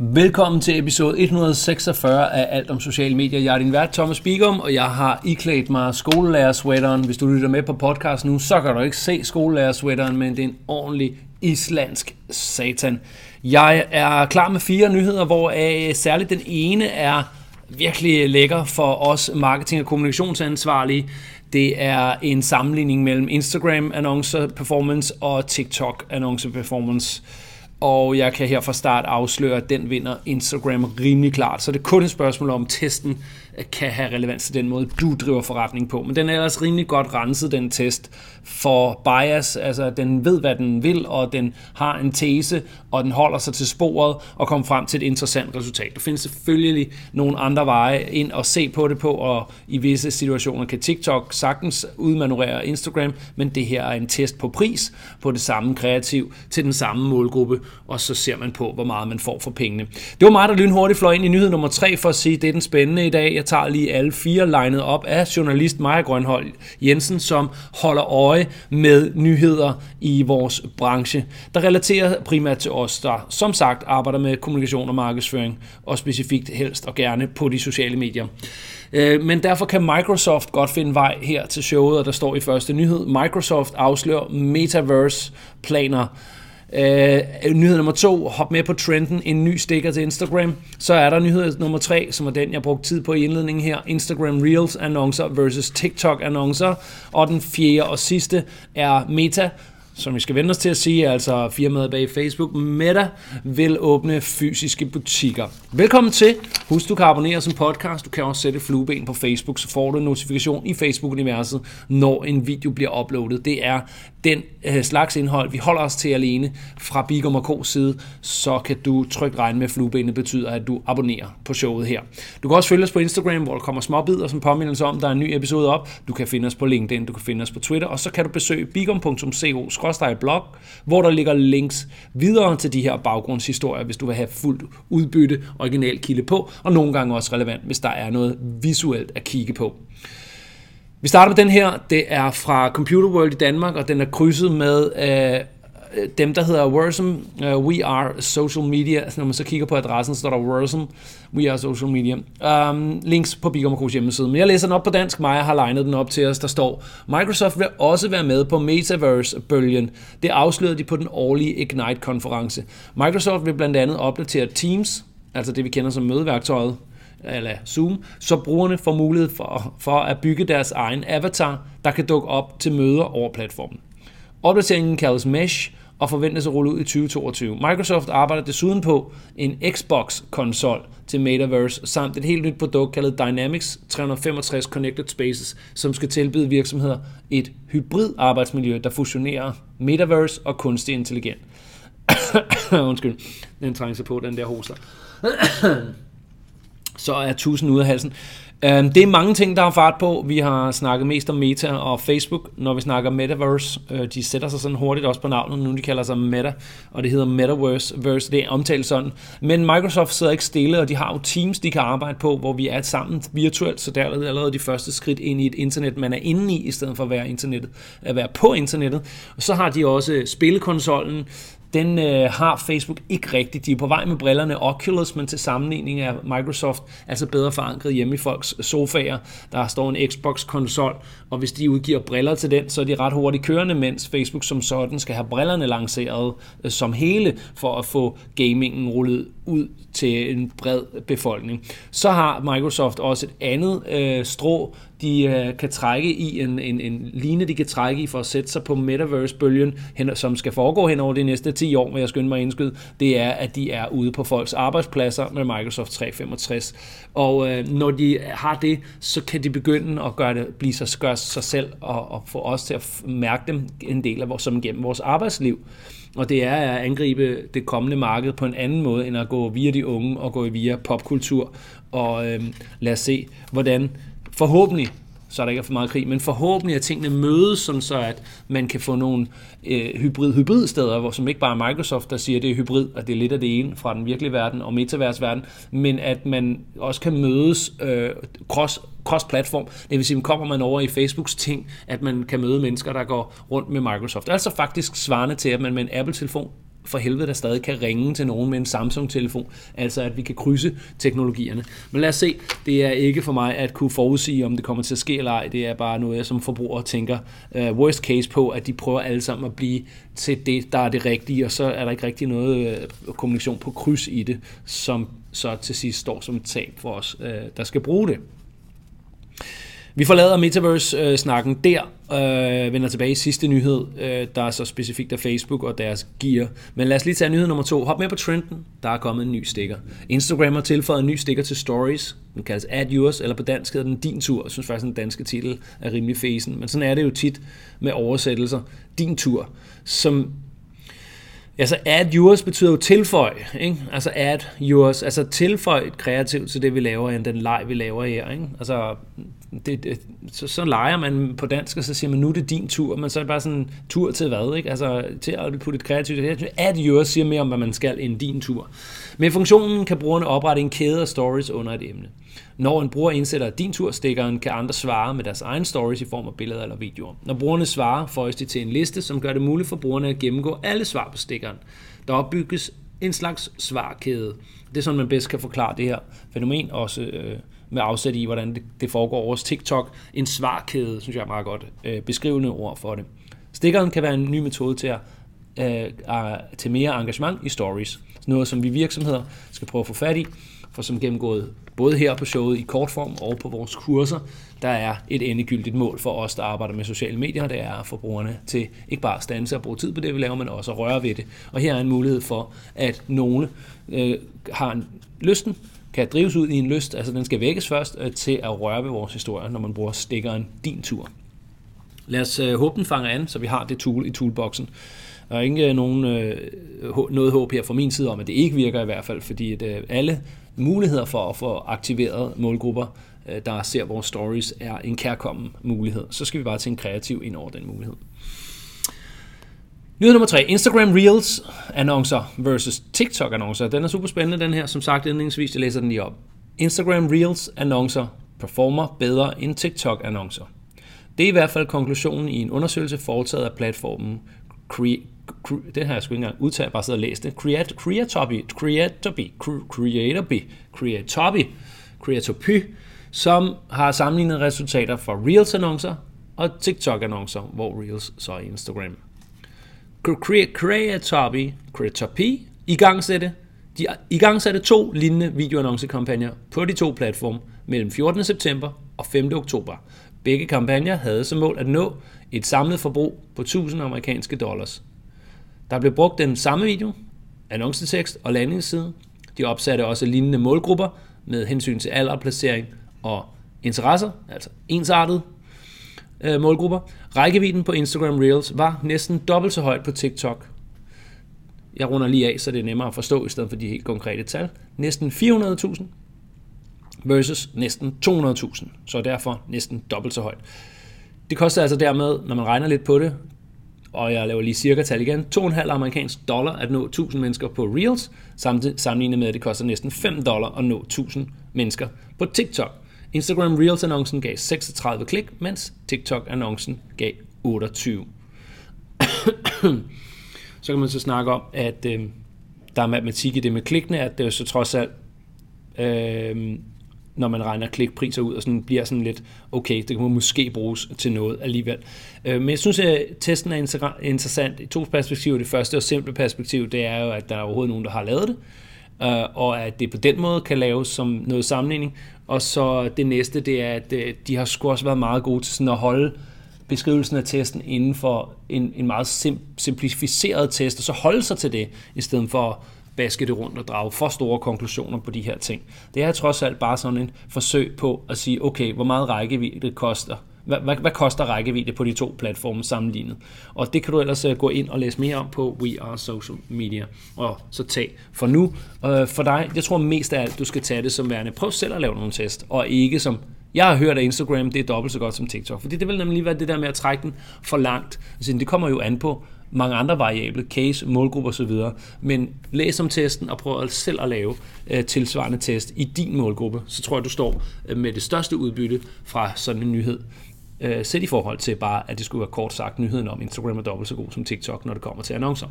Velkommen til episode 146 af Alt om sociale medier. Jeg er din vært, Thomas Bigum, og jeg har iklædt mig skolelærersweateren. Hvis du lytter med på podcast nu, så kan du ikke se skolelærersweateren, men det er en ordentlig islandsk satan. Jeg er klar med fire nyheder, hvor øh, særligt den ene er virkelig lækker for os marketing- og kommunikationsansvarlige. Det er en sammenligning mellem Instagram annoncer performance og TikTok annoncer performance. Og jeg kan her fra start afsløre, at den vinder Instagram rimelig klart. Så det er kun et spørgsmål om, testen øh, kan have relevans til den måde, du driver forretning på. Men den er ellers rimelig godt renset, den test, for bias. Altså, den ved, hvad den vil, og den har en tese, og den holder sig til sporet og kommer frem til et interessant resultat. Der findes selvfølgelig nogle andre veje ind og se på det på, og i visse situationer kan TikTok sagtens udmanøvrere Instagram, men det her er en test på pris på det samme kreativ til den samme målgruppe, og så ser man på, hvor meget man får for pengene. Det var mig, der lynhurtigt fløj ind i nyhed nummer 3 for at sige, at det er den spændende i dag. Jeg tager lige alle fire legnet op af journalist Maja Grønhold Jensen, som holder øje med nyheder i vores branche, der relaterer primært til os, der som sagt arbejder med kommunikation og markedsføring, og specifikt helst og gerne på de sociale medier. Øh, men derfor kan Microsoft godt finde vej her til showet, og der står i første nyhed, Microsoft afslører Metaverse-planer Øh, øh, nyhed nummer to, hop med på trenden, en ny stikker til Instagram. Så er der nyhed nummer tre, som er den, jeg brugte tid på i indledningen her, Instagram Reels annoncer versus TikTok annoncer. Og den fjerde og sidste er Meta, som vi skal vende os til at sige, altså firmaet bag Facebook, Meta, vil åbne fysiske butikker. Velkommen til. Husk, du kan abonnere som podcast. Du kan også sætte flueben på Facebook, så får du en notifikation i Facebook-universet, når en video bliver uploadet. Det er den øh, slags indhold, vi holder os til alene fra Bigum og K's side, så kan du trygt regne med, at fluebenet betyder, at du abonnerer på showet her. Du kan også følge os på Instagram, hvor der kommer småbider som påmindelse om, der er en ny episode op. Du kan finde os på LinkedIn, du kan finde os på Twitter, og så kan du besøge blog, hvor der ligger links videre til de her baggrundshistorier, hvis du vil have fuldt udbytte, original kilde på, og nogle gange også relevant, hvis der er noget visuelt at kigge på. Vi starter med den her. Det er fra Computer World i Danmark, og den er krydset med øh, Øh, dem, der hedder Worsum. Uh, øh, we are social media. Altså, når man så kigger på adressen, så står der Worsum. We are social media. Um, links på Bigum hjemmeside. Men jeg læser den op på dansk. Maja har legnet den op til os. Der står, Microsoft vil også være med på Metaverse-bølgen. Det afslørede de på den årlige Ignite-konference. Microsoft vil blandt andet opdatere Teams, altså det vi kender som mødeværktøjet, eller Zoom, så brugerne får mulighed for, for at bygge deres egen avatar, der kan dukke op til møder over platformen. Opdateringen kaldes Mesh og forventes at rulle ud i 2022. Microsoft arbejder desuden på en Xbox-konsol til Metaverse, samt et helt nyt produkt kaldet Dynamics 365 Connected Spaces, som skal tilbyde virksomheder et hybrid arbejdsmiljø, der fusionerer Metaverse og kunstig intelligens. Undskyld, den trænger sig på, den der hoster så er tusind ud af halsen. Øhm, det er mange ting, der har fart på. Vi har snakket mest om Meta og Facebook, når vi snakker Metaverse. Øh, de sætter sig sådan hurtigt også på navnet, nu de kalder sig Meta, og det hedder Metaverse. Verse, det er omtalt sådan. Men Microsoft sidder ikke stille, og de har jo Teams, de kan arbejde på, hvor vi er sammen virtuelt, så der er allerede de første skridt ind i et internet, man er inde i, i stedet for at være, internettet, at være på internettet. Og så har de også spillekonsollen, den øh, har Facebook ikke rigtigt. De er på vej med brillerne Oculus, men til sammenligning er Microsoft altså bedre forankret hjemme i folks sofaer. Der står en Xbox-konsol, og hvis de udgiver briller til den, så er de ret hurtigt kørende, mens Facebook som sådan skal have brillerne lanceret øh, som hele for at få gamingen rullet ud til en bred befolkning. Så har Microsoft også et andet øh, strå, de øh, kan trække i, en, en, en line, de kan trække i for at sætte sig på Metaverse-bølgen, som skal foregå hen over de næste 10 år, vil jeg skynde mig indskyde, det er, at de er ude på folks arbejdspladser med Microsoft 365. Og øh, når de har det, så kan de begynde at gøre det, blive sig, gøre sig selv og, og få os til at mærke dem en del af vores, som gennem vores arbejdsliv. Og det er at angribe det kommende marked på en anden måde, end at gå via de unge og gå via popkultur. Og øh, lad os se, hvordan forhåbentlig så der ikke er for meget krig, men forhåbentlig at tingene mødes, sådan så at man kan få nogle øh, hybrid hybrid steder, hvor som ikke bare er Microsoft, der siger, at det er hybrid, og det er lidt af det ene fra den virkelige verden og metaversverden, men at man også kan mødes øh, cross, cross-platform. Det vil sige, at kommer man over i Facebooks ting, at man kan møde mennesker, der går rundt med Microsoft. Altså faktisk svarende til, at man med en Apple-telefon for helvede der stadig kan ringe til nogen med en Samsung-telefon, altså at vi kan krydse teknologierne. Men lad os se, det er ikke for mig at kunne forudsige, om det kommer til at ske eller ej. Det er bare noget, jeg som forbruger tænker uh, worst case på, at de prøver alle sammen at blive til det, der er det rigtige, og så er der ikke rigtig noget uh, kommunikation på kryds i det, som så til sidst står som et tab for os, uh, der skal bruge det. Vi forlader Metaverse-snakken uh, der, øh, vender tilbage i sidste nyhed, øh, der er så specifikt af Facebook og deres gear. Men lad os lige tage nyhed nummer to. Hop med på trenden, der er kommet en ny stikker. Instagram har tilføjet en ny stikker til Stories. Den kaldes Add Yours, eller på dansk hedder den Din Tur. Jeg synes faktisk, den danske titel er rimelig fesen. Men sådan er det jo tit med oversættelser. Din Tur, som Altså add yours betyder jo tilføj, ikke? Altså add yours, altså tilføj kreativt til det, vi laver, end den leg, vi laver her, ikke? Altså, det, det, så, så leger man på dansk, og så siger man, nu er det din tur, men så er det bare sådan, tur til hvad, ikke? Altså, til at putte et kreativt, add yours siger mere om, hvad man skal, end din tur. Med funktionen kan brugerne oprette en kæde af stories under et emne. Når en bruger indsætter din turstikkeren, kan andre svare med deres egen stories i form af billeder eller videoer. Når brugerne svarer, føjes de til en liste, som gør det muligt for brugerne at gennemgå alle svar på stikkeren. Der opbygges en slags svarkæde. Det er sådan, man bedst kan forklare det her fænomen, også øh, med afsæt i, hvordan det, det foregår over TikTok. En svarkæde, synes jeg er meget godt øh, beskrivende ord for det. Stikkeren kan være en ny metode til at øh, til mere engagement i stories. Noget, som vi virksomheder skal prøve at få fat i, for som gennemgået både her på showet i kortform og på vores kurser, der er et endegyldigt mål for os, der arbejder med sociale medier, det er at få brugerne til ikke bare at stanse og bruge tid på det, vi laver, men også at røre ved det. Og her er en mulighed for, at nogle øh, har en lysten, kan drives ud i en lyst, altså den skal vækkes først, øh, til at røre ved vores historie, når man bruger stikkeren din tur. Lad os øh, håbe, den fanger an, så vi har det tool i toolboxen. Der er ikke øh, nogen, øh, noget håb her fra min side om, at det ikke virker i hvert fald, fordi at, øh, alle muligheder for at få aktiveret målgrupper, øh, der ser vores stories, er en kærkommen mulighed. Så skal vi bare tænke kreativ ind over den mulighed. Nyhed nummer 3. Instagram Reels annoncer versus TikTok annoncer. Den er super spændende, den her. Som sagt indledningsvis, jeg læser den lige op. Instagram Reels annoncer performer bedre end TikTok annoncer. Det er i hvert fald konklusionen i en undersøgelse foretaget af platformen Cre- det har jeg sgu ikke engang udtalt, bare siddet og læst det. Create, Creatoby, Creatoby, Creatoby, Creatoby, Creatoby, som har sammenlignet resultater for Reels-annoncer og TikTok-annoncer, hvor Reels så er Instagram. Creatoby, Creatoby, i gang sætte, de i gang satte to lignende videoannoncekampagner på de to platforme mellem 14. september og 5. oktober. Begge kampagner havde som mål at nå et samlet forbrug på 1000 amerikanske dollars. Der blev brugt den samme video, annoncetekst og landingsside. De opsatte også lignende målgrupper med hensyn til alder, placering og interesser, altså ensartede øh, målgrupper. Rækkevidden på Instagram Reels var næsten dobbelt så højt på TikTok. Jeg runder lige af, så det er nemmere at forstå i stedet for de helt konkrete tal. Næsten 400.000 versus næsten 200.000, så derfor næsten dobbelt så højt. Det koster altså dermed, når man regner lidt på det, og jeg laver lige cirka tal igen, 2,5 amerikansk dollar at nå 1000 mennesker på Reels, sammenlignet med, at det koster næsten 5 dollar at nå 1000 mennesker på TikTok. Instagram Reels-annoncen gav 36 klik, mens TikTok-annoncen gav 28. så kan man så snakke om, at øh, der er matematik i det med klikkene, at det er så trods alt øh, når man regner klikpriser ud, og sådan bliver sådan lidt, okay, det kan måske bruges til noget alligevel. Øh, men jeg synes, at testen er interessant i to perspektiver. Det første og simple perspektiv, det er jo, at der er overhovedet nogen, der har lavet det, øh, og at det på den måde kan laves som noget sammenligning. Og så det næste, det er, at øh, de har sgu også været meget gode til sådan at holde beskrivelsen af testen inden for en, en meget sim, simplificeret test, og så holde sig til det, i stedet for baske det rundt og drage for store konklusioner på de her ting. Det er trods alt bare sådan en forsøg på at sige, okay, hvor meget rækkevidde det koster. Hvad, hvad, hvad koster rækkevidde på de to platforme sammenlignet? Og det kan du ellers øh, gå ind og læse mere om på We Are Social Media. Og så tag for nu. Øh, for dig, jeg tror mest af alt, du skal tage det som værende, prøv selv at lave nogle test, og ikke som jeg har hørt, at Instagram det er dobbelt så godt som TikTok, fordi det vil nemlig være det der med at trække den for langt. Altså, det kommer jo an på, mange andre variable, case, målgrupper osv. Men læs om testen og prøv selv at lave øh, tilsvarende test i din målgruppe, så tror jeg, du står øh, med det største udbytte fra sådan en nyhed. Øh, sæt i forhold til bare, at det skulle være kort sagt nyheden om Instagram er dobbelt så god som TikTok, når det kommer til annoncer.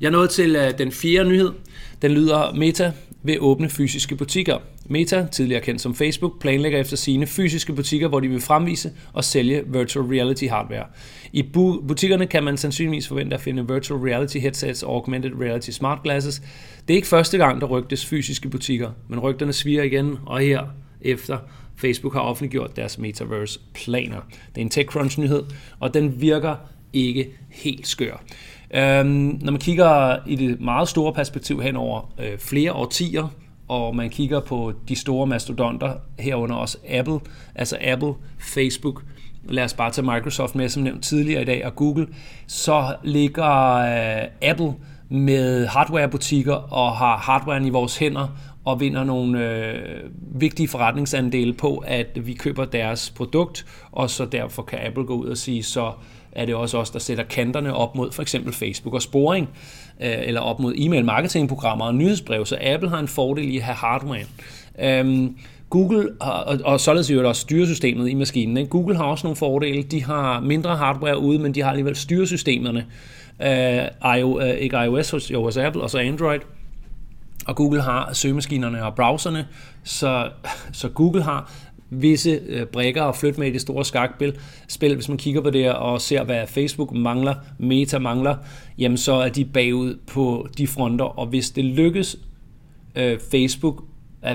Jeg nåede til øh, den fjerde nyhed. Den lyder, Meta vil åbne fysiske butikker. Meta, tidligere kendt som Facebook, planlægger efter sine fysiske butikker, hvor de vil fremvise og sælge virtual reality hardware. I bu- butikkerne kan man sandsynligvis forvente at finde virtual reality headsets og augmented reality smart glasses. Det er ikke første gang, der rygtes fysiske butikker, men rygterne sviger igen, og her efter Facebook har offentliggjort deres metaverse planer. Det er en TechCrunch-nyhed, og den virker ikke helt skør. Øhm, når man kigger i det meget store perspektiv hen over øh, flere årtier, og man kigger på de store mastodonter, herunder også Apple, altså Apple, Facebook, lad os bare tage Microsoft med, som nævnt tidligere i dag, og Google, så ligger øh, Apple med hardwarebutikker og har hardwaren i vores hænder og vinder nogle øh, vigtige forretningsandele på, at vi køber deres produkt, og så derfor kan Apple gå ud og sige, så er det også os, der sætter kanterne op mod for eksempel Facebook og sporing, øh, eller op mod e-mail marketingprogrammer og nyhedsbrev, så Apple har en fordel i at have hardware. Øhm, Google, har, og, og således jo også styresystemet i maskinen. Ikke? Google har også nogle fordele. De har mindre hardware ude, men de har alligevel styresystemerne. Øh, IO, øh, ikke iOS hos, jo, hos Apple, og så Android. Og Google har søgemaskinerne og browserne, så, så Google har visse øh, brækker at flytte med i det store skakspil. Spil, hvis man kigger på det og ser, hvad Facebook mangler, Meta mangler, jamen så er de bagud på de fronter. Og hvis det lykkes øh, Facebook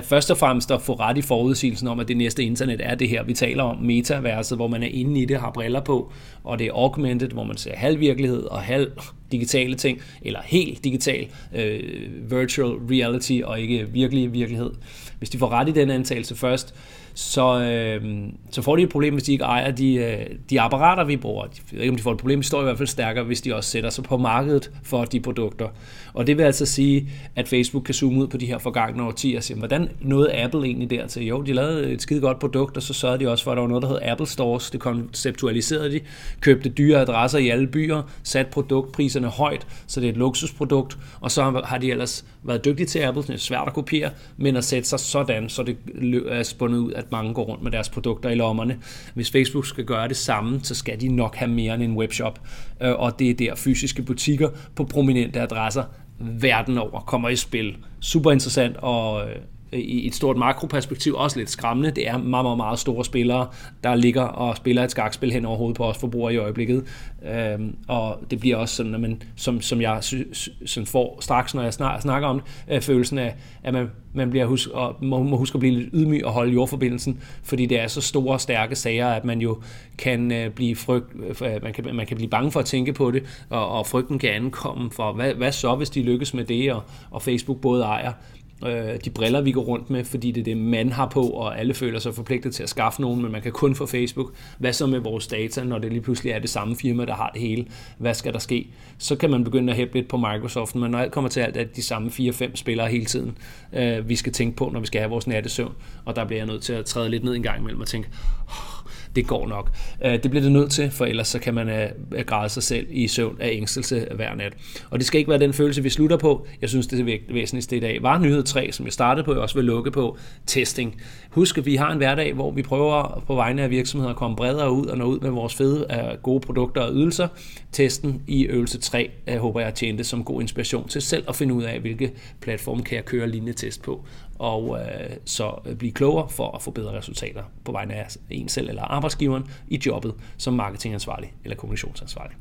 først og fremmest at få ret i forudsigelsen om, at det næste internet er det her, vi taler om, metaverset, hvor man er inde i det, har briller på, og det er augmented, hvor man ser halv virkelighed og halv digitale ting, eller helt digital øh, virtual reality og ikke virkelig virkelighed. Hvis de får ret i den antagelse først, så, øh, så får de et problem, hvis de ikke ejer de, øh, de apparater, vi bruger. Jeg ved ikke, om de får et problem, de står i hvert fald stærkere, hvis de også sætter sig på markedet for de produkter. Og det vil altså sige, at Facebook kan zoome ud på de her forgangne årtier og sige, hvordan nåede Apple egentlig dertil? Jo, de lavede et skide godt produkt, og så sørgede de også for, at der var noget, der hed Apple Stores. Det konceptualiserede de, købte dyre adresser i alle byer, satte produktpriserne højt, så det er et luksusprodukt, og så har de ellers været dygtig til Apple, det er svært at kopiere, men at sætte sig sådan, så det er spundet ud, at mange går rundt med deres produkter i lommerne. Hvis Facebook skal gøre det samme, så skal de nok have mere end en webshop, øh, og det er der fysiske butikker på prominente adresser verden over kommer i spil. Super interessant og øh, i et stort makroperspektiv også lidt skræmmende. Det er meget, meget, meget store spillere, der ligger og spiller et skakspil hen over hovedet på os forbrugere i øjeblikket. Øhm, og det bliver også sådan, at man, som, som jeg sådan får straks, når jeg snak, snakker om det, øh, følelsen af, at man, man bliver husk, og må, må huske at blive lidt ydmyg og holde jordforbindelsen, fordi det er så store, stærke sager, at man jo kan øh, blive frygt, øh, man, kan, man kan blive bange for at tænke på det, og, og frygten kan ankomme for, hvad, hvad så, hvis de lykkes med det, og, og Facebook både ejer øh, de briller, vi går rundt med, fordi det er det, man har på, og alle føler sig forpligtet til at skaffe nogen, men man kan kun få Facebook. Hvad så med vores data, når det lige pludselig er det samme firma, der har det hele? Hvad skal der ske? Så kan man begynde at hæppe lidt på Microsoft, men når alt kommer til alt, er det de samme 4-5 spillere hele tiden, øh, vi skal tænke på, når vi skal have vores nattesøvn, og der bliver jeg nødt til at træde lidt ned en gang imellem og tænke, det går nok. Øh, det bliver det nødt til, for ellers så kan man øh, øh, græde sig selv i søvn af ængstelse hver nat. Og det skal ikke være den følelse, vi slutter på. Jeg synes, det er væsentligste i dag var nyhed 3, som jeg startede på, og også vil lukke på, testing. Husk, at vi har en hverdag, hvor vi prøver på vegne af virksomheder at komme bredere ud og nå ud med vores fede gode produkter og ydelser. Testen i øvelse 3 jeg håber jeg tjente som god inspiration til selv at finde ud af, hvilke platform kan jeg køre lignende test på og øh, så blive klogere for at få bedre resultater på vegne af en selv eller arbejdsgiveren i jobbet som marketingansvarlig eller kommunikationsansvarlig.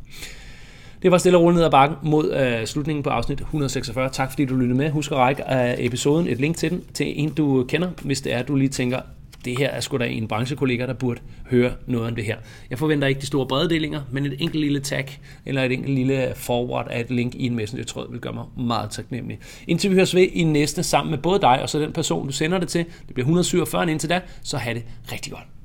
Det var stille og roligt ned ad bakken mod øh, slutningen på afsnit 146. Tak fordi du lyttede med. Husk at række øh, episoden et link til den til en du kender, hvis det er, du lige tænker, det her er sgu da en branchekollega, der burde høre noget om det her. Jeg forventer ikke de store breddelinger, men et enkelt lille tag eller et enkelt lille forward af et link i en messenger-tråd vil gøre mig meget taknemmelig. Indtil vi høres ved i næste sammen med både dig og så den person, du sender det til. Det bliver 147 indtil da, så have det rigtig godt.